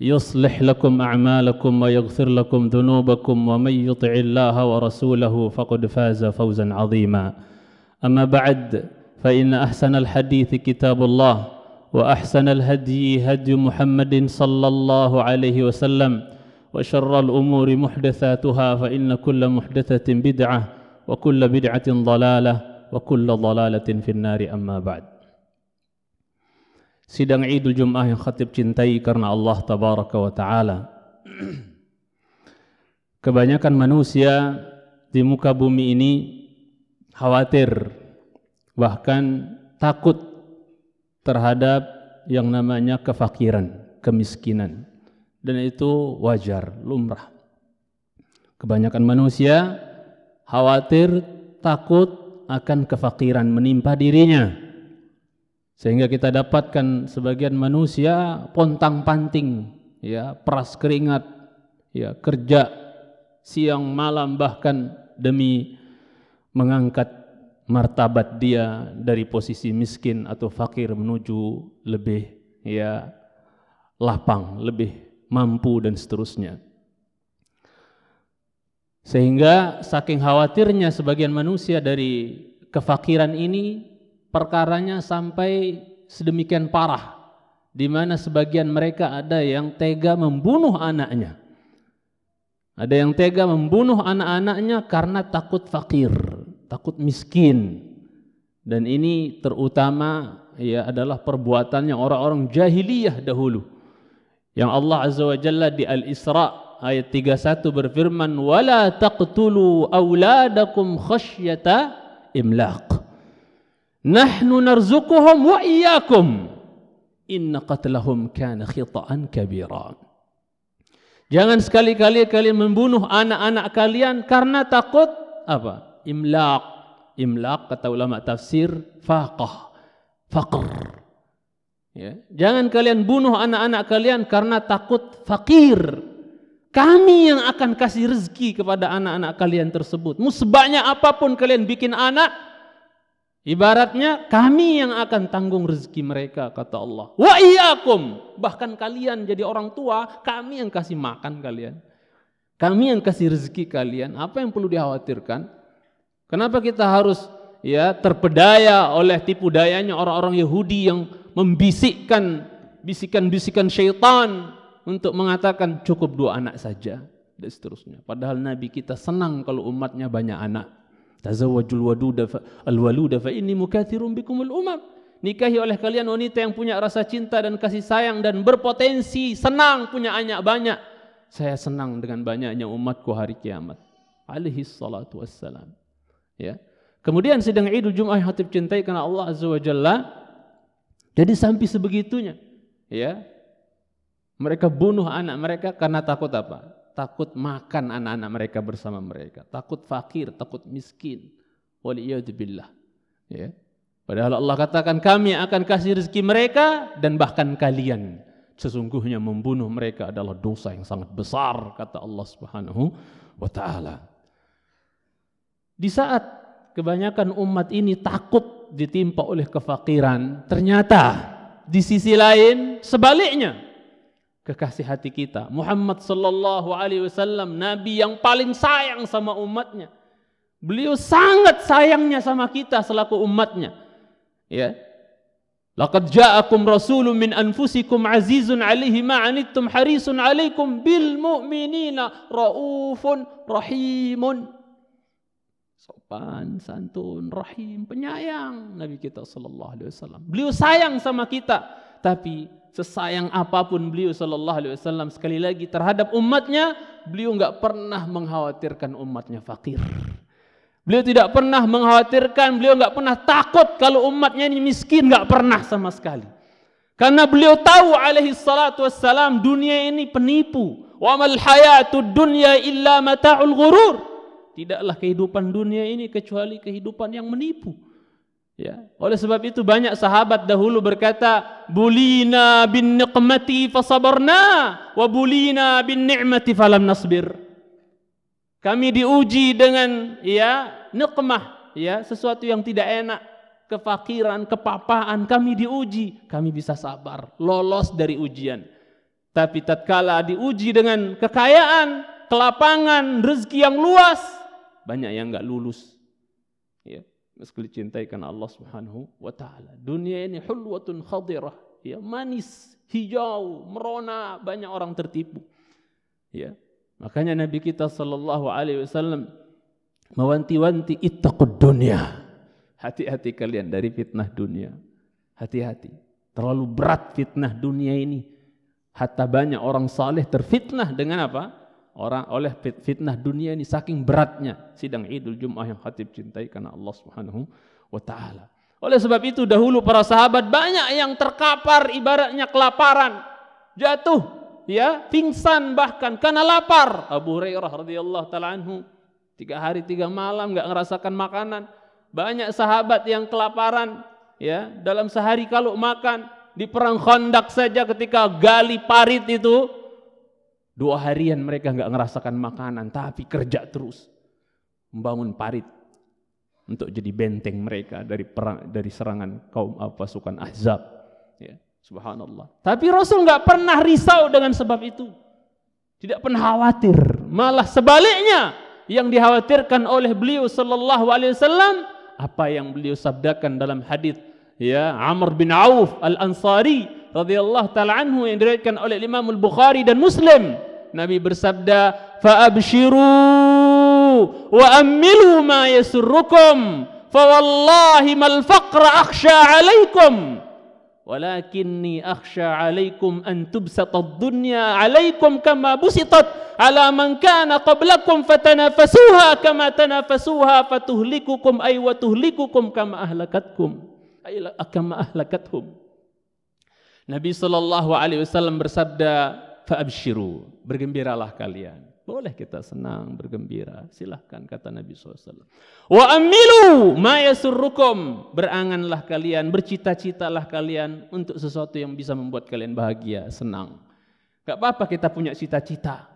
يصلح لكم أعمالكم ويغفر لكم ذنوبكم ومن يطع الله ورسوله فقد فاز فوزا عظيما. أما بعد فإن أحسن الحديث كتاب الله وأحسن الهدي هدي محمد صلى الله عليه وسلم وشر الأمور محدثاتها فإن كل محدثة بدعة وكل بدعة ضلالة وكل ضلالة في النار. أما بعد Sidang Idul Jum'ah yang khatib cintai karena Allah Tabaraka wa Ta'ala. Kebanyakan manusia di muka bumi ini khawatir bahkan takut terhadap yang namanya kefakiran, kemiskinan. Dan itu wajar, lumrah. Kebanyakan manusia khawatir, takut akan kefakiran menimpa dirinya sehingga kita dapatkan sebagian manusia pontang-panting ya peras keringat ya kerja siang malam bahkan demi mengangkat martabat dia dari posisi miskin atau fakir menuju lebih ya lapang, lebih mampu dan seterusnya. Sehingga saking khawatirnya sebagian manusia dari kefakiran ini perkaranya sampai sedemikian parah di mana sebagian mereka ada yang tega membunuh anaknya. Ada yang tega membunuh anak-anaknya karena takut fakir, takut miskin. Dan ini terutama ya adalah perbuatannya orang-orang jahiliyah dahulu. Yang Allah Azza wa Jalla di Al-Isra ayat 31 berfirman, "Wala taqtulu auladakum khasyata imlaq." Nahnu narzuquhum wa iyyakum. Inna qatlahum kana khita'an kabira. Jangan sekali-kali kalian membunuh anak-anak kalian karena takut apa? Imlaq. Imlaq kata ulama tafsir faqah. Faqr. Ya. Jangan kalian bunuh anak-anak kalian karena takut fakir. Kami yang akan kasih rezeki kepada anak-anak kalian tersebut. Mau sebanyak apa pun kalian bikin anak, Ibaratnya kami yang akan tanggung rezeki mereka kata Allah. Wa iyyakum. Bahkan kalian jadi orang tua, kami yang kasih makan kalian. Kami yang kasih rezeki kalian. Apa yang perlu dikhawatirkan? Kenapa kita harus ya terpedaya oleh tipu dayanya orang-orang Yahudi yang membisikkan bisikan-bisikan syaitan untuk mengatakan cukup dua anak saja dan seterusnya. Padahal Nabi kita senang kalau umatnya banyak anak. Tazawwajul waduda alwaluda fa inni mukathirun bikumul umam. Nikahi oleh kalian wanita yang punya rasa cinta dan kasih sayang dan berpotensi senang punya anak banyak. Saya senang dengan banyaknya umatku hari kiamat. Alaihi salatu wassalam. Ya. Kemudian sedang Idul Jumat hatib cintai karena Allah Azza wa Jalla. Jadi sampai sebegitunya. Ya. Mereka bunuh anak mereka karena takut apa? Takut makan anak-anak mereka bersama mereka, takut fakir, takut miskin. Waliyadzubillah. Ya. Padahal Allah katakan kami akan kasih rezeki mereka dan bahkan kalian sesungguhnya membunuh mereka adalah dosa yang sangat besar kata Allah Subhanahu wa taala. Di saat kebanyakan umat ini takut ditimpa oleh kefakiran, ternyata di sisi lain sebaliknya kekasih hati kita. Muhammad sallallahu alaihi wasallam nabi yang paling sayang sama umatnya. Beliau sangat sayangnya sama kita selaku umatnya. Ya. Laqad ja'akum rasulun min anfusikum azizun 'alaihi ma 'anittum harisun 'alaikum bil mu'minina raufun rahimun. sopan, santun, rahim, penyayang Nabi kita sallallahu alaihi wasallam. Beliau sayang sama kita, tapi sesayang apa pun beliau sallallahu alaihi wasallam sekali lagi terhadap umatnya, beliau enggak pernah mengkhawatirkan umatnya fakir. Beliau tidak pernah mengkhawatirkan, beliau enggak pernah takut kalau umatnya ini miskin, enggak pernah sama sekali. Karena beliau tahu alaihi salatu wassalam dunia ini penipu. Wa mal hayatud dunya illa mata'ul ghurur. Tidaklah kehidupan dunia ini kecuali kehidupan yang menipu. Ya, oleh sebab itu banyak sahabat dahulu berkata, "Bulina bin niqmati fasabarna wa bulina bin ni'mati falam nasbir." Kami diuji dengan ya nikmah, ya sesuatu yang tidak enak, kefakiran, kepapaan, kami diuji, kami bisa sabar, lolos dari ujian. Tapi tatkala diuji dengan kekayaan, kelapangan, rezeki yang luas, banyak yang enggak lulus. Ya, meski dicintai karena Allah Subhanahu wa taala. Dunia ini hulwatun khadirah, ya, manis, hijau, merona, banyak orang tertipu. Ya. Makanya Nabi kita sallallahu alaihi wasallam mewanti-wanti ittaqud dunya. Hati-hati kalian dari fitnah dunia. Hati-hati. Terlalu berat fitnah dunia ini. Hatta banyak orang saleh terfitnah dengan apa? Orang oleh fitnah dunia ini saking beratnya sidang Idul Jumat yang khatib cintai karena Allah Subhanahu wa taala. Oleh sebab itu dahulu para sahabat banyak yang terkapar ibaratnya kelaparan, jatuh ya, pingsan bahkan karena lapar. Abu Hurairah radhiyallahu taala anhu tiga hari tiga malam nggak ngerasakan makanan. Banyak sahabat yang kelaparan ya dalam sehari kalau makan di perang Khandaq saja ketika gali parit itu dua harian mereka nggak ngerasakan makanan tapi kerja terus. Membangun parit untuk jadi benteng mereka dari perang dari serangan kaum pasukan Ahzab. Ya subhanallah. Tapi Rasul nggak pernah risau dengan sebab itu. Tidak pernah khawatir. Malah sebaliknya yang dikhawatirkan oleh beliau sallallahu alaihi wasallam apa yang beliau sabdakan dalam hadis ya Amr bin Auf Al-Ansari radhiyallahu taala anhu yang diriwayatkan oleh Imam Al-Bukhari dan Muslim Nabi bersabda fa abshiru wa ammilu ma yasurrukum fa wallahi mal faqra akhsha alaikum ولكني أخشى عليكم أن تبسط الدنيا عليكم كما بسطت على من كان قبلكم فتنافسوها كما تنافسوها فتهلككم أي وتهلككم كما أهلكتكم kama ahlakathum. Nabi sallallahu alaihi wasallam bersabda, "Fa'abshiru, bergembiralah kalian." Boleh kita senang, bergembira. Silahkan kata Nabi SAW. Wa amilu ma. Beranganlah kalian, bercita-citalah kalian untuk sesuatu yang bisa membuat kalian bahagia, senang. Gak apa-apa kita punya cita-cita.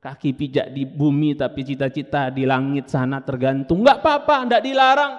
Kaki pijak di bumi tapi cita-cita di langit sana tergantung. Gak apa-apa, tidak dilarang.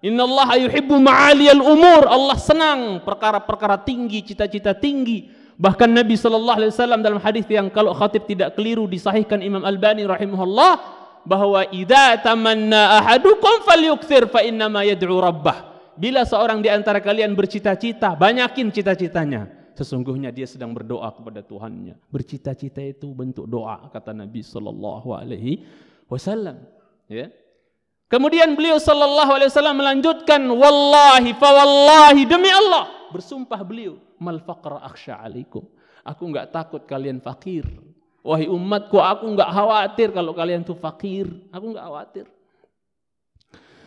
Inna Allah yuhibbu ma'aliyal umur. Allah senang perkara-perkara tinggi, cita-cita tinggi. Bahkan Nabi sallallahu alaihi wasallam dalam hadis yang kalau khatib tidak keliru disahihkan Imam Albani rahimahullah bahwa idza tamanna ahadukum falyukthir fa inna ma yad'u rabbah. Bila seorang di antara kalian bercita-cita, banyakin cita-citanya. Sesungguhnya dia sedang berdoa kepada Tuhannya. Bercita-cita itu bentuk doa kata Nabi sallallahu alaihi wasallam. Ya. Kemudian beliau sallallahu alaihi wasallam melanjutkan wallahi fa wallahi demi Allah bersumpah beliau mal faqra akhsha alaikum. Aku enggak takut kalian fakir. Wahai umatku aku enggak khawatir kalau kalian tuh fakir. Aku enggak khawatir.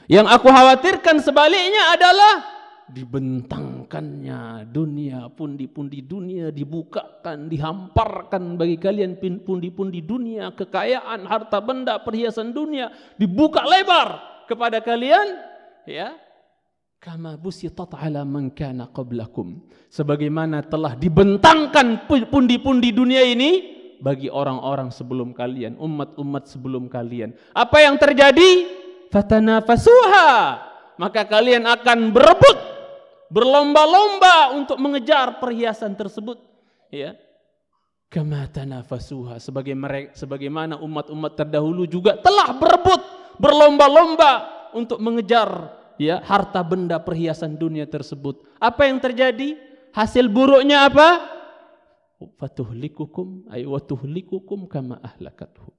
Yang aku khawatirkan sebaliknya adalah dibentangkannya dunia pundi-pundi dunia dibukakan dihamparkan bagi kalian pundi-pundi dunia. Kekayaan harta benda perhiasan dunia dibuka lebar kepada kalian ya. Kama busitat ala man kana qablakum. Sebagaimana telah dibentangkan pundi-pundi dunia ini bagi orang-orang sebelum kalian umat-umat sebelum kalian. Apa yang terjadi? Fatanafasuha. Maka kalian akan berebut berlomba-lomba untuk mengejar perhiasan tersebut. Ya. Kama tanafasuha sebagai mereka sebagaimana umat-umat terdahulu juga telah berebut berlomba-lomba untuk mengejar ya harta benda perhiasan dunia tersebut. Apa yang terjadi? Hasil buruknya apa? Fatuhlikukum ay watuhlikukum kama ahlakathu.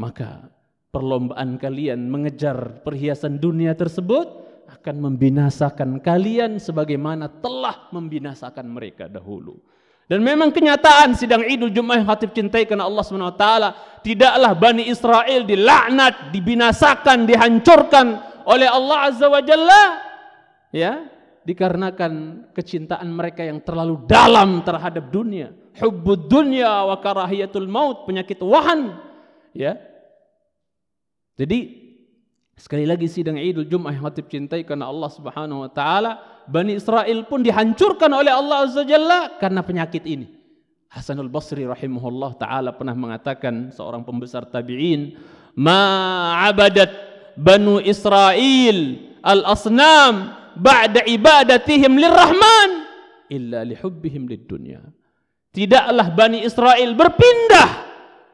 Maka perlombaan kalian mengejar perhiasan dunia tersebut akan membinasakan kalian sebagaimana telah membinasakan mereka dahulu. Dan memang kenyataan sidang Idul Jumat yang hatib cintai karena Allah SWT tidaklah Bani Israel dilaknat, dibinasakan, dihancurkan oleh Allah Azza wa Jalla ya dikarenakan kecintaan mereka yang terlalu dalam terhadap dunia hubbud dunya wa karahiyatul maut penyakit wahan ya jadi sekali lagi sidang Idul Jumat yang hatib cintai karena Allah Subhanahu wa taala Bani Israel pun dihancurkan oleh Allah Azza Jalla karena penyakit ini. Hasanul Basri rahimahullah taala pernah mengatakan seorang pembesar tabi'in, "Ma 'abadat Banu Israel al-asnam ba'da ibadatihim lirrahman illa lihubbihim lid-dunya." Tidaklah Bani Israel berpindah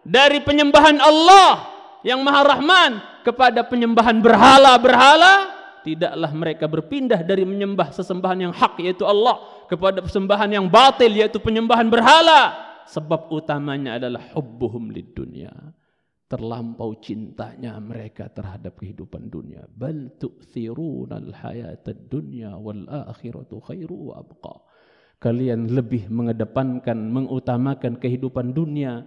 dari penyembahan Allah yang Maha Rahman kepada penyembahan berhala-berhala tidaklah mereka berpindah dari menyembah sesembahan yang hak yaitu Allah kepada sesembahan yang batil yaitu penyembahan berhala. Sebab utamanya adalah hubbuhum lid dunya. Terlampau cintanya mereka terhadap kehidupan dunia. Bal tu'thirunal hayatad dunya wal akhiratu khairu wa abqa. Kalian lebih mengedepankan mengutamakan kehidupan dunia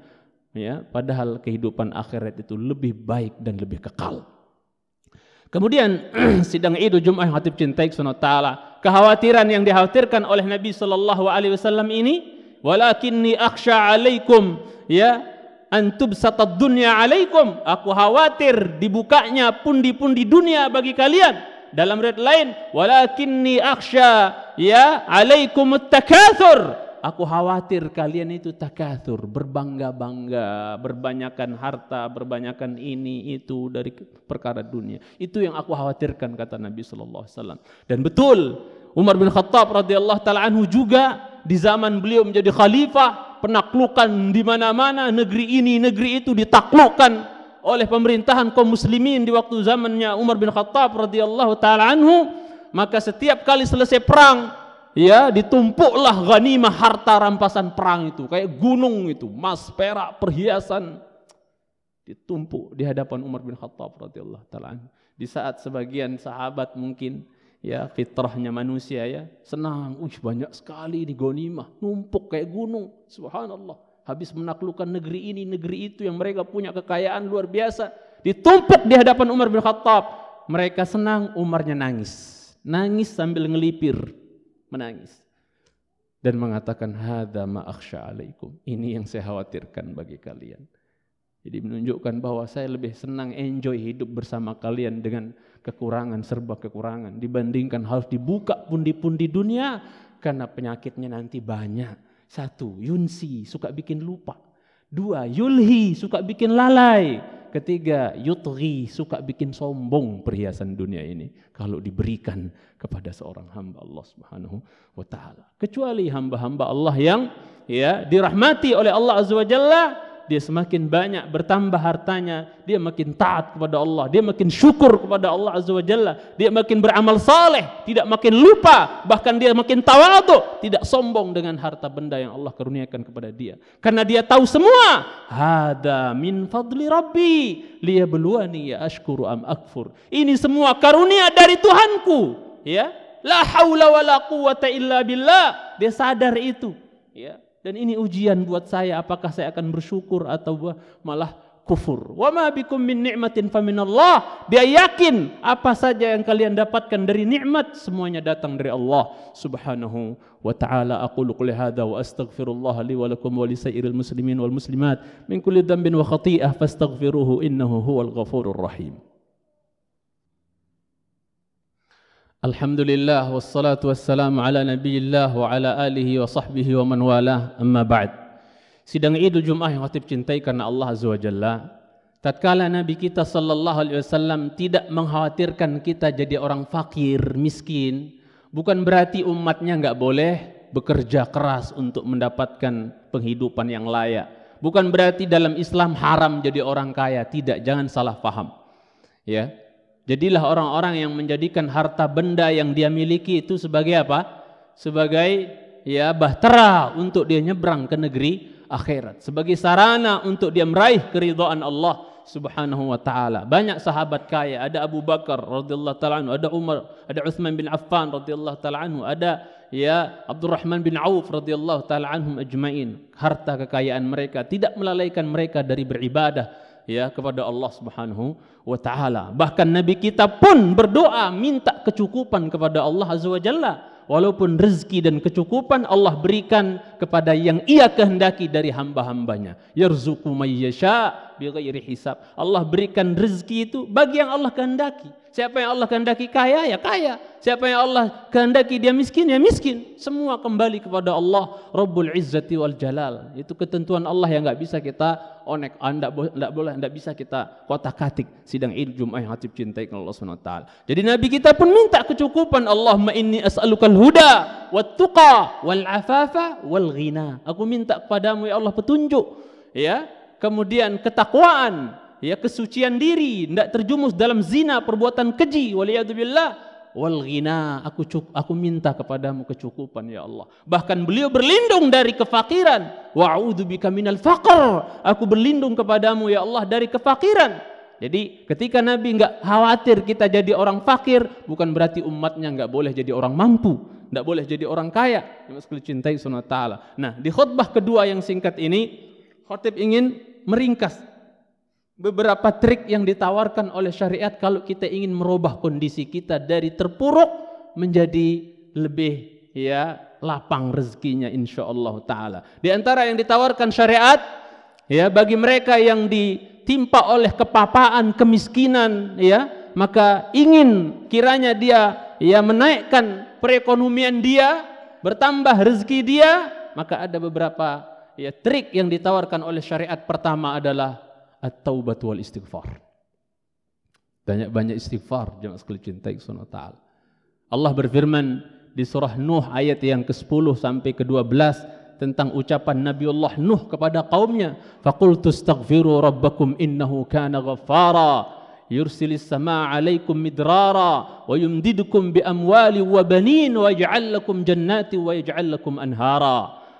ya padahal kehidupan akhirat itu lebih baik dan lebih kekal Kemudian sidang Idul Jumat hatib cintai subhanahu taala, kekhawatiran yang dikhawatirkan oleh Nabi sallallahu alaihi wasallam ini, walakinni akhsha alaikum ya an tubsatad dunya alaikum. Aku khawatir dibukanya pundi-pundi dunia bagi kalian. Dalam riwayat lain, walakinni akhsha ya alaikum takatsur Aku khawatir kalian itu takathur, berbangga-bangga, berbanyakan harta, berbanyakan ini itu dari perkara dunia. Itu yang aku khawatirkan kata Nabi sallallahu alaihi wasallam. Dan betul, Umar bin Khattab radhiyallahu taala anhu juga di zaman beliau menjadi khalifah, penaklukan di mana-mana, negeri ini, negeri itu ditaklukkan oleh pemerintahan kaum muslimin di waktu zamannya Umar bin Khattab radhiyallahu taala anhu, maka setiap kali selesai perang ya ditumpuklah ghanimah harta rampasan perang itu kayak gunung itu emas perak perhiasan. Ditumpuk di hadapan Umar bin Khattab radhiyallahu taala di saat sebagian sahabat mungkin ya fitrahnya manusia ya senang uh banyak sekali ini ghanimah numpuk kayak gunung. Subhanallah habis menaklukkan negeri ini negeri itu yang mereka punya kekayaan luar biasa ditumpuk di hadapan Umar bin Khattab. Mereka senang Umarnya nangis. Nangis sambil ngelipir menangis dan mengatakan hadza ma alaikum. Ini yang saya khawatirkan bagi kalian. Jadi menunjukkan bahwa saya lebih senang enjoy hidup bersama kalian dengan kekurangan serba kekurangan dibandingkan harus dibuka pundi-pundi dunia karena penyakitnya nanti banyak. Satu, yunsi suka bikin lupa. Dua, yulhi suka bikin lalai. Ketiga, yutri suka bikin sombong perhiasan dunia ini kalau diberikan kepada seorang hamba Allah Subhanahu wa taala. Kecuali hamba-hamba Allah yang ya dirahmati oleh Allah Azza wa Jalla dia semakin banyak bertambah hartanya, dia makin taat kepada Allah, dia makin syukur kepada Allah Azza wa Jalla, dia makin beramal saleh, tidak makin lupa, bahkan dia makin tawadhu, tidak sombong dengan harta benda yang Allah karuniakan kepada dia. Karena dia tahu semua, hada min fadli rabbi liyabluwani ya ashkuru am akfur. Ini semua karunia dari Tuhanku, ya. La haula wala quwata illa billah. Dia sadar itu, ya. Dan ini ujian buat saya apakah saya akan bersyukur atau malah kufur. Wa ma bikum min ni'matin faminallah. Dia yakin apa saja yang kalian dapatkan dari nikmat semuanya datang dari Allah Subhanahu wa taala. Aqulu qouli hadza wa astaghfirullah li wa lakum wa li sairil muslimin wal muslimat min kulli dhanbin wa khati'ah fastaghfiruhu innahu huwal ghafurur rahim. Alhamdulillah wassalatu wassalamu ala nabiyillah wa ala alihi wa sahbihi wa man walah amma ba'd. Sidang Idul Jumat yang khatib cintai karena Allah Azza wa Jalla. Tatkala Nabi kita sallallahu alaihi wasallam tidak mengkhawatirkan kita jadi orang fakir, miskin, bukan berarti umatnya enggak boleh bekerja keras untuk mendapatkan penghidupan yang layak. Bukan berarti dalam Islam haram jadi orang kaya, tidak, jangan salah paham. Ya, Jadilah orang-orang yang menjadikan harta benda yang dia miliki itu sebagai apa? Sebagai ya bahtera untuk dia nyebrang ke negeri akhirat. Sebagai sarana untuk dia meraih keridhaan Allah Subhanahu wa taala. Banyak sahabat kaya, ada Abu Bakar radhiyallahu taala anhu, ada Umar, ada Utsman bin Affan radhiyallahu taala anhu, ada ya Abdurrahman bin Auf radhiyallahu taala anhum ajmain. Harta kekayaan mereka tidak melalaikan mereka dari beribadah ya kepada Allah Subhanahu wa taala. Bahkan nabi kita pun berdoa minta kecukupan kepada Allah Azza wa Jalla walaupun rezeki dan kecukupan Allah berikan kepada yang ia kehendaki dari hamba-hambanya. Yarzuqu may yasha bighairi hisab. Allah berikan rezeki itu bagi yang Allah kehendaki. Siapa yang Allah kehendaki kaya ya kaya. Siapa yang Allah kehendaki dia miskin ya miskin. Semua kembali kepada Allah Rabbul Izzati wal Jalal. Itu ketentuan Allah yang enggak bisa kita onek, anda ah, enggak boleh enggak bisa kita kotak-katik sidang Id Jumat yang hatib cintai Allah Subhanahu wa taala. Jadi nabi kita pun minta kecukupan Allahumma inni as'alukal huda wat tuqa wal afafa wal ghina. Aku minta kepadamu ya Allah petunjuk ya, kemudian ketakwaan ya kesucian diri, tidak terjumus dalam zina, perbuatan keji, waliyadzubillah. Wal ghina, aku cuk, aku minta kepadamu kecukupan ya Allah. Bahkan beliau berlindung dari kefakiran. Wa'udzu bika minal faqr. Aku berlindung kepadamu ya Allah dari kefakiran. Jadi ketika Nabi enggak khawatir kita jadi orang fakir, bukan berarti umatnya enggak boleh jadi orang mampu, enggak boleh jadi orang kaya. Yang cintai sunnah ta'ala. Nah, di khutbah kedua yang singkat ini, khotib ingin meringkas beberapa trik yang ditawarkan oleh syariat kalau kita ingin merubah kondisi kita dari terpuruk menjadi lebih ya lapang rezekinya insyaallah taala. Di antara yang ditawarkan syariat ya bagi mereka yang ditimpa oleh kepapaan, kemiskinan ya, maka ingin kiranya dia ya menaikkan perekonomian dia, bertambah rezeki dia, maka ada beberapa ya trik yang ditawarkan oleh syariat pertama adalah at-taubat wal istighfar. Banyak-banyak istighfar jemaah sekalian cintai subhanahu taala. Allah berfirman di surah Nuh ayat yang ke-10 sampai ke-12 tentang ucapan Nabi Allah Nuh kepada kaumnya, "Faqultu astaghfiru rabbakum innahu kana ghaffara." yursilis samaa alaikum midrara wa yumdidukum bi amwali wa banin wa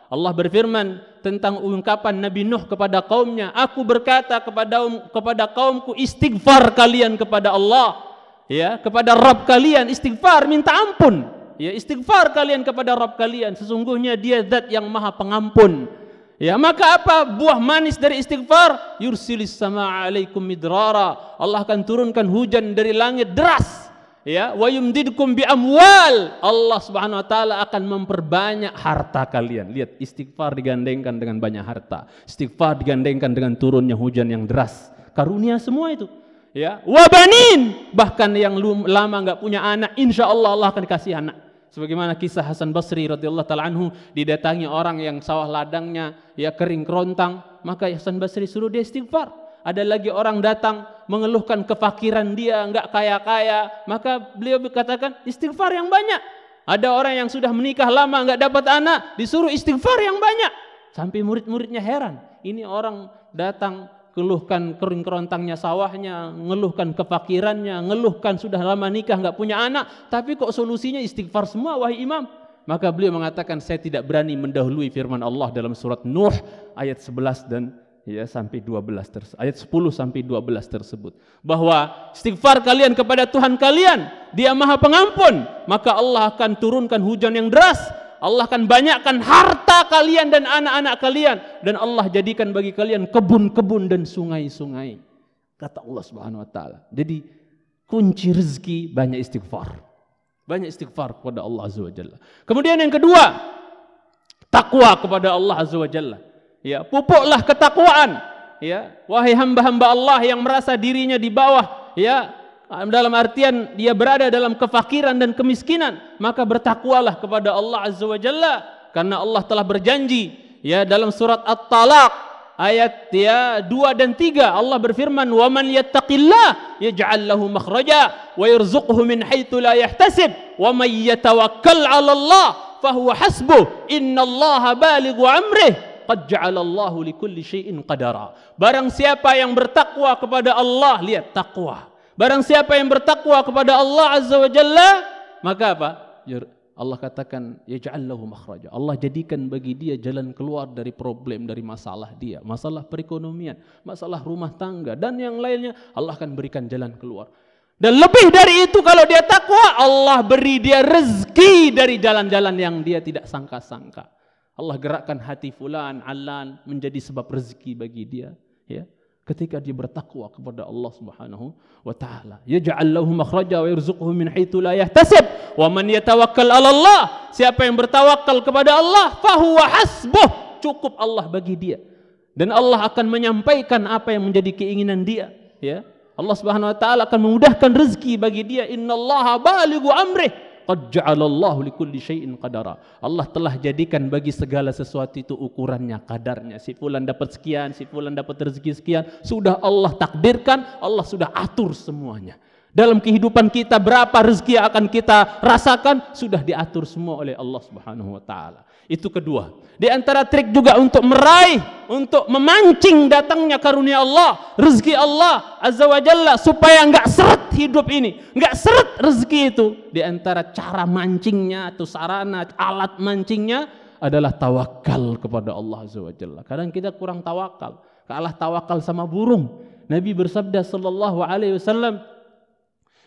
Allah berfirman tentang ungkapan Nabi Nuh kepada kaumnya, aku berkata kepada kepada kaumku istighfar kalian kepada Allah, ya, kepada Rabb kalian istighfar minta ampun. Ya, istighfar kalian kepada Rabb kalian, sesungguhnya Dia zat yang Maha Pengampun. Ya, maka apa buah manis dari istighfar? Yursilis sama alaikum midrara. Allah akan turunkan hujan dari langit deras ya wa yumdidkum bi amwal. Allah Subhanahu wa taala akan memperbanyak harta kalian. Lihat istighfar digandengkan dengan banyak harta. Istighfar digandengkan dengan turunnya hujan yang deras. Karunia semua itu. Ya wa banin. Bahkan yang lama enggak punya anak insyaallah Allah akan kasih anak. Sebagaimana kisah Hasan Basri radhiyallahu taala anhu didatangi orang yang sawah ladangnya ya kering kerontang. Maka Hasan Basri suruh dia istighfar ada lagi orang datang mengeluhkan kefakiran dia, enggak kaya-kaya, maka beliau berkatakan istighfar yang banyak. Ada orang yang sudah menikah lama enggak dapat anak, disuruh istighfar yang banyak. Sampai murid-muridnya heran. Ini orang datang keluhkan kering kerontangnya sawahnya, ngeluhkan kefakirannya, ngeluhkan sudah lama nikah enggak punya anak, tapi kok solusinya istighfar semua wahai imam. Maka beliau mengatakan saya tidak berani mendahului firman Allah dalam surat Nuh ayat 11 dan ya sampai 12 tersebut ayat 10 sampai 12 tersebut. Bahwa istighfar kalian kepada Tuhan kalian dia Maha Pengampun maka Allah akan turunkan hujan yang deras. Allah akan banyakkan harta kalian dan anak-anak kalian. Dan Allah jadikan bagi kalian kebun-kebun dan sungai-sungai. Kata Allah Subhanahu wa taala. Jadi kunci rezeki banyak istighfar. Banyak istighfar kepada Allah Azza wa Jalla. Kemudian yang kedua takwa kepada Allah Azza wa Jalla Ya, pupuklah ketakwaan. Ya, wahai hamba-hamba Allah yang merasa dirinya di bawah, ya, dalam artian dia berada dalam kefakiran dan kemiskinan, maka bertakwalah kepada Allah Azza wa Jalla. Karena Allah telah berjanji ya dalam surat At-Talaq ayat ya 2 dan 3 Allah berfirman wa man yattaqillah yaj'al lahu makhraja wa yarzuqhu min haitsu la yahtasib wa may yatawakkal 'ala Allah fahuwa hasbuh. Innallaha balighu amrihi qad ja'alallahu likulli syai'in qadara. Barang siapa yang bertakwa kepada Allah, lihat takwa. Barang siapa yang bertakwa kepada Allah Azza wa Jalla, maka apa? Allah katakan yaj'allahu makhraja. Allah jadikan bagi dia jalan keluar dari problem dari masalah dia, masalah perekonomian, masalah rumah tangga dan yang lainnya Allah akan berikan jalan keluar. Dan lebih dari itu kalau dia takwa, Allah beri dia rezeki dari jalan-jalan yang dia tidak sangka-sangka. Allah gerakkan hati fulan, alan menjadi sebab rezeki bagi dia, ya ketika dia bertakwa kepada Allah Subhanahu wa taala. Yaj'al lahu makhraja wa yarzuquhu min haitsu la yahtasib. Wa man yatawakkal 'ala Allah, siapa yang bertawakal kepada Allah, fahuwa hasbuh. Cukup Allah bagi dia. Dan Allah akan menyampaikan apa yang menjadi keinginan dia, ya. Allah Subhanahu wa taala akan memudahkan rezeki bagi dia. Innallaha balighu amrih qad ja'alallahu likulli syai'in qadara. Allah telah jadikan bagi segala sesuatu itu ukurannya, kadarnya. Si fulan dapat sekian, si fulan dapat rezeki sekian, sudah Allah takdirkan, Allah sudah atur semuanya. Dalam kehidupan kita berapa rezeki yang akan kita rasakan sudah diatur semua oleh Allah Subhanahu wa taala. Itu kedua. Di antara trik juga untuk meraih, untuk memancing datangnya karunia Allah, rezeki Allah Azza wa Jalla supaya enggak seret hidup ini, enggak seret rezeki itu. Di antara cara mancingnya atau sarana alat mancingnya adalah tawakal kepada Allah Azza wa Jalla. Kadang kita kurang tawakal, kalah tawakal sama burung. Nabi bersabda sallallahu alaihi wasallam,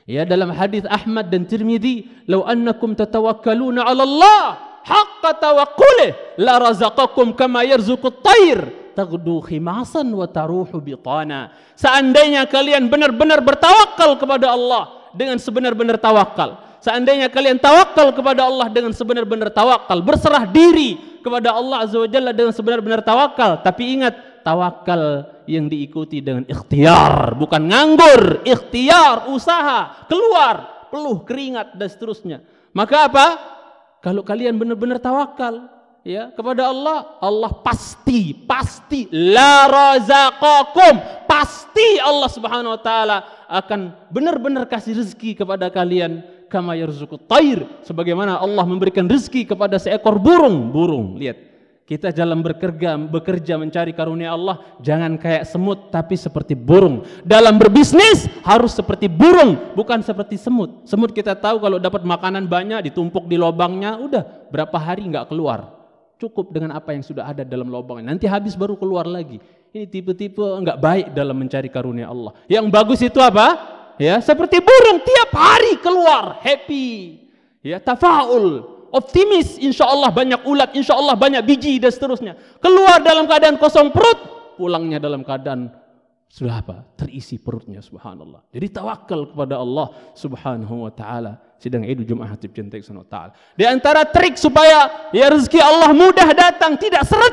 Ya dalam hadis Ahmad dan Tirmidzi, "Lau annakum tatawakkaluna 'ala Allah haqqa tawakkulih la razaqakum kama yarzuqut tayr taghdu khimasan wa taruhu bitana." Seandainya kalian benar-benar bertawakal kepada Allah dengan sebenar-benar tawakal, seandainya kalian tawakal kepada Allah dengan sebenar-benar tawakal, berserah diri kepada Allah Azza wa Jalla dengan sebenar-benar tawakal, tapi ingat tawakal yang diikuti dengan ikhtiar, bukan nganggur, ikhtiar, usaha, keluar, peluh keringat dan seterusnya. Maka apa? Kalau kalian benar-benar tawakal ya kepada Allah, Allah pasti, pasti la razaqakum, pasti Allah Subhanahu wa taala akan benar-benar kasih rezeki kepada kalian kama yarzuqut tair sebagaimana Allah memberikan rezeki kepada seekor burung. Burung, lihat kita dalam bekerja, bekerja mencari karunia Allah jangan kayak semut tapi seperti burung. Dalam berbisnis harus seperti burung, bukan seperti semut. Semut kita tahu kalau dapat makanan banyak ditumpuk di lubangnya, udah berapa hari nggak keluar. Cukup dengan apa yang sudah ada dalam lubangnya. Nanti habis baru keluar lagi. Ini tipe-tipe nggak baik dalam mencari karunia Allah. Yang bagus itu apa? Ya, seperti burung tiap hari keluar, happy. Ya, tafaul, optimis, insya Allah banyak ulat, insya Allah banyak biji dan seterusnya. Keluar dalam keadaan kosong perut, pulangnya dalam keadaan sudah apa? Terisi perutnya subhanallah. Jadi tawakal kepada Allah subhanahu wa ta'ala. Sidang Idul Jumat Hatib wa ta'ala. Di antara trik supaya ya rezeki Allah mudah datang, tidak seret.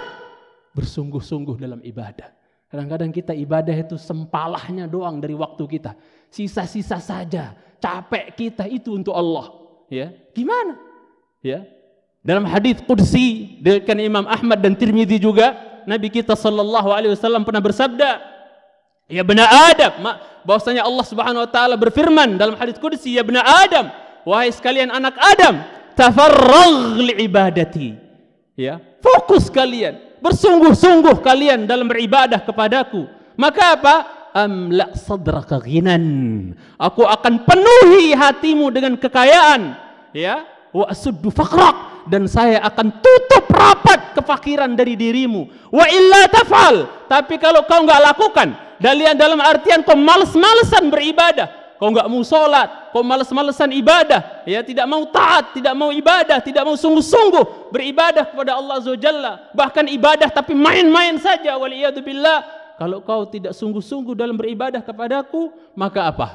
Bersungguh-sungguh dalam ibadah. Kadang-kadang kita ibadah itu sempalahnya doang dari waktu kita. Sisa-sisa saja. Capek kita itu untuk Allah. Ya, Gimana? Ya. Dalam hadis qudsi dengan Imam Ahmad dan Tirmizi juga Nabi kita sallallahu alaihi wasallam pernah bersabda, "Ya bani Adam, bahwasanya Allah Subhanahu wa taala berfirman dalam hadis qudsi, "Ya bani Adam, wahai sekalian anak Adam, tafarragh li ibadati." Ya, fokus kalian, bersungguh-sungguh kalian dalam beribadah kepadaku. Maka apa? Amla sadraka ghinan. Aku akan penuhi hatimu dengan kekayaan. Ya, wa asuddu faqrak. Dan saya akan tutup rapat kefakiran dari dirimu. Wa illa tafal. Tapi kalau kau enggak lakukan dalian dalam artian kau males-malesan beribadah. Kau enggak mau salat kau males-malesan ibadah. Ya tidak mau taat tidak mau ibadah tidak mau sungguh-sungguh beribadah kepada Allah Azza bahkan ibadah tapi main-main saja waliyadzubillah kalau kau tidak sungguh-sungguh dalam beribadah kepadaku maka apa?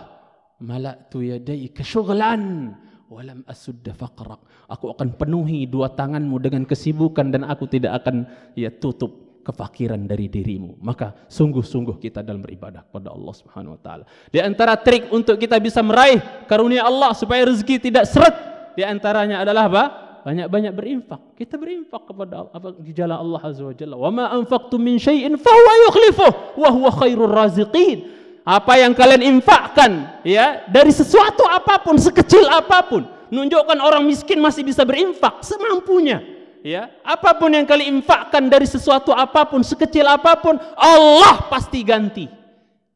Malatu yadaika syughlan walam asudda faqrak aku akan penuhi dua tanganmu dengan kesibukan dan aku tidak akan ya tutup kefakiran dari dirimu. Maka sungguh-sungguh kita dalam beribadah kepada Allah Subhanahu wa taala. Di antara trik untuk kita bisa meraih karunia Allah supaya rezeki tidak seret di antaranya adalah apa? Banyak-banyak berinfak. Kita berinfak kepada apa? Di jalan Allah azza wa jalla. Wa ma anfaqtum min syai'in fa huwa yukhlifuh wa huwa khairur raziqin apa yang kalian infakkan ya dari sesuatu apa pun sekecil apa pun nunjukkan orang miskin masih bisa berinfak semampunya ya. Apa pun yang kalian infakkan dari sesuatu apa pun sekecil apa pun Allah pasti ganti.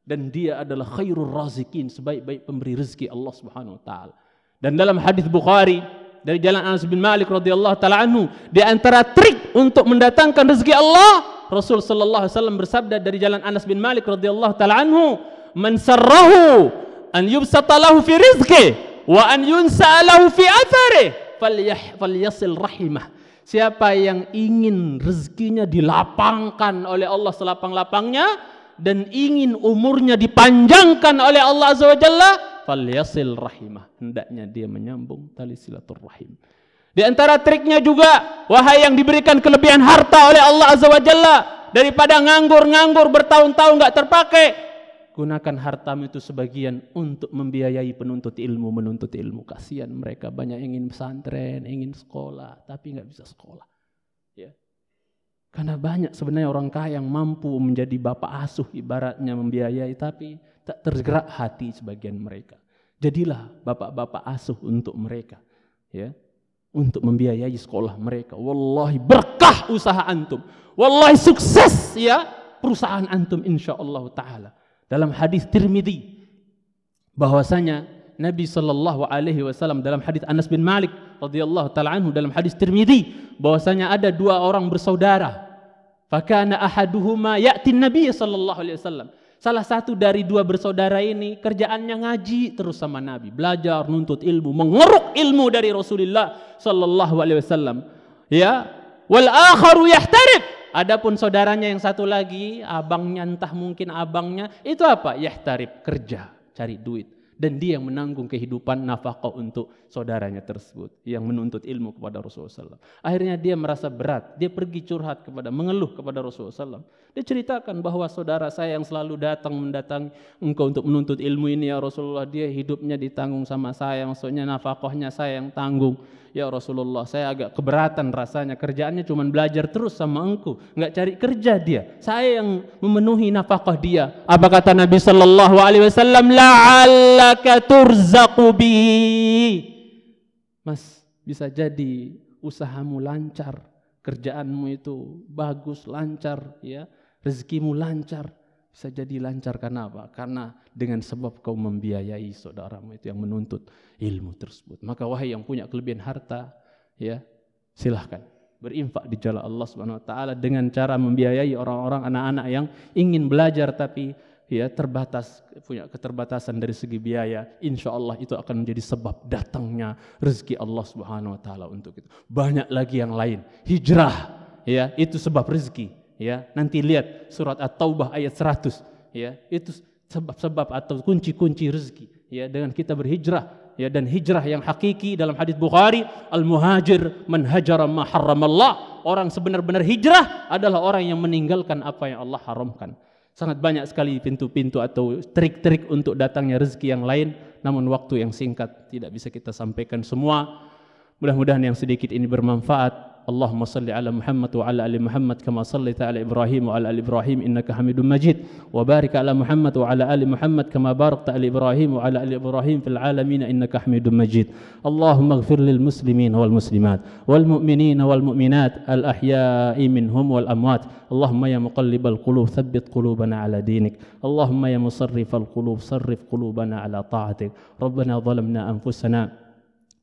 Dan dia adalah khairul razikin sebaik-baik pemberi rezeki Allah Subhanahu wa taala. Dan dalam hadis Bukhari dari jalan Anas bin Malik radhiyallahu taala anhu di antara trik untuk mendatangkan rezeki Allah Rasul sallallahu alaihi wasallam bersabda dari jalan Anas bin Malik radhiyallahu taala anhu man sarrahu an yubsata lahu fi rizqi wa an yunsa lahu fi athari falyasil rahimah. Siapa yang ingin rezekinya dilapangkan oleh Allah selapang-lapangnya dan ingin umurnya dipanjangkan oleh Allah Azza wa Jalla falyasil rahimah. Hendaknya dia menyambung tali silaturrahim. Di antara triknya juga wahai yang diberikan kelebihan harta oleh Allah Azza wa Jalla daripada nganggur-nganggur bertahun-tahun enggak terpakai gunakan hartamu itu sebagian untuk membiayai penuntut ilmu menuntut ilmu kasihan mereka banyak ingin pesantren ingin sekolah tapi enggak bisa sekolah ya karena banyak sebenarnya orang kaya yang mampu menjadi bapak asuh ibaratnya membiayai tapi tak tergerak hati sebagian mereka. Jadilah bapak-bapak asuh untuk mereka, ya, untuk membiayai sekolah mereka. Wallahi berkah usaha antum. Wallahi sukses ya perusahaan antum insyaallah taala. Dalam hadis Tirmidzi bahwasanya Nabi sallallahu alaihi wasallam dalam hadis Anas bin Malik radhiyallahu taala anhu dalam hadis Tirmidzi bahwasanya ada dua orang bersaudara. Fakana ahaduhuma ya'ti Nabi sallallahu alaihi wasallam. Salah satu dari dua bersaudara ini kerjaannya ngaji terus sama Nabi, belajar, nuntut ilmu, mengeruk ilmu dari Rasulullah sallallahu alaihi wasallam. Ya, wal akharu yahtarib. Adapun saudaranya yang satu lagi, abangnya entah mungkin abangnya, itu apa? Yahtarib, kerja, cari duit dan dia yang menanggung kehidupan nafkah untuk saudaranya tersebut yang menuntut ilmu kepada Rasulullah SAW. Akhirnya dia merasa berat, dia pergi curhat kepada mengeluh kepada Rasulullah SAW. Dia ceritakan bahwa saudara saya yang selalu datang mendatang engkau untuk menuntut ilmu ini ya Rasulullah, dia hidupnya ditanggung sama saya, maksudnya nafkahnya saya yang tanggung. Ya Rasulullah, saya agak keberatan rasanya kerjaannya cuma belajar terus sama engkau, nggak cari kerja dia. Saya yang memenuhi nafkah dia. Apa kata Nabi sallallahu alaihi wasallam? La'allaka turzaqu bi. Mas, bisa jadi usahamu lancar, kerjaanmu itu bagus, lancar, ya, rezekimu lancar. Bisa jadi lancar karena apa? Karena dengan sebab kau membiayai saudaramu itu yang menuntut ilmu tersebut. Maka wahai yang punya kelebihan harta, ya silahkan berinfak di jalan Allah Subhanahu wa taala dengan cara membiayai orang-orang anak-anak yang ingin belajar tapi ya terbatas punya keterbatasan dari segi biaya insya Allah itu akan menjadi sebab datangnya rezeki Allah Subhanahu wa taala untuk itu banyak lagi yang lain hijrah ya itu sebab rezeki ya nanti lihat surat at-taubah ayat 100 ya itu sebab-sebab atau kunci-kunci rezeki. Ya dengan kita berhijrah. Ya dan hijrah yang hakiki dalam hadis Bukhari al-muhajir man hajara ma harramallah. Orang sebenar-benar hijrah adalah orang yang meninggalkan apa yang Allah haramkan. Sangat banyak sekali pintu-pintu atau trik-trik untuk datangnya rezeki yang lain. Namun waktu yang singkat tidak bisa kita sampaikan semua. Mudah-mudahan yang sedikit ini bermanfaat اللهم صل على محمد وعلى آل محمد كما صليت على إبراهيم وعلى آل إبراهيم إنك حميد مجيد. وبارك على محمد وعلى آل محمد كما باركت على إبراهيم وعلى آل إبراهيم في العالمين إنك حميد مجيد. اللهم اغفر للمسلمين والمسلمات والمؤمنين والمؤمنات الأحياء منهم والأموات. اللهم يا مقلب القلوب ثبت قلوبنا على دينك. اللهم يا مصرف القلوب صرف قلوبنا على طاعتك. ربنا ظلمنا أنفسنا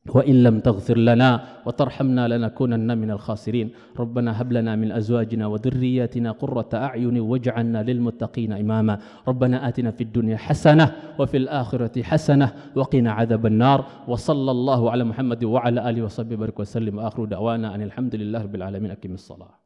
وإن لم تغفر لنا وترحمنا لنكونن من الخاسرين. ربنا هب لنا من أزواجنا وذرياتنا قرة أعين واجعلنا للمتقين إماما. ربنا آتنا في الدنيا حسنة وفي الآخرة حسنة وقنا عذاب النار. وصلى الله على محمد وعلى آله وصحبه وسلم. وآخر دعوانا أن الحمد لله رب العالمين. أكم الصلاة.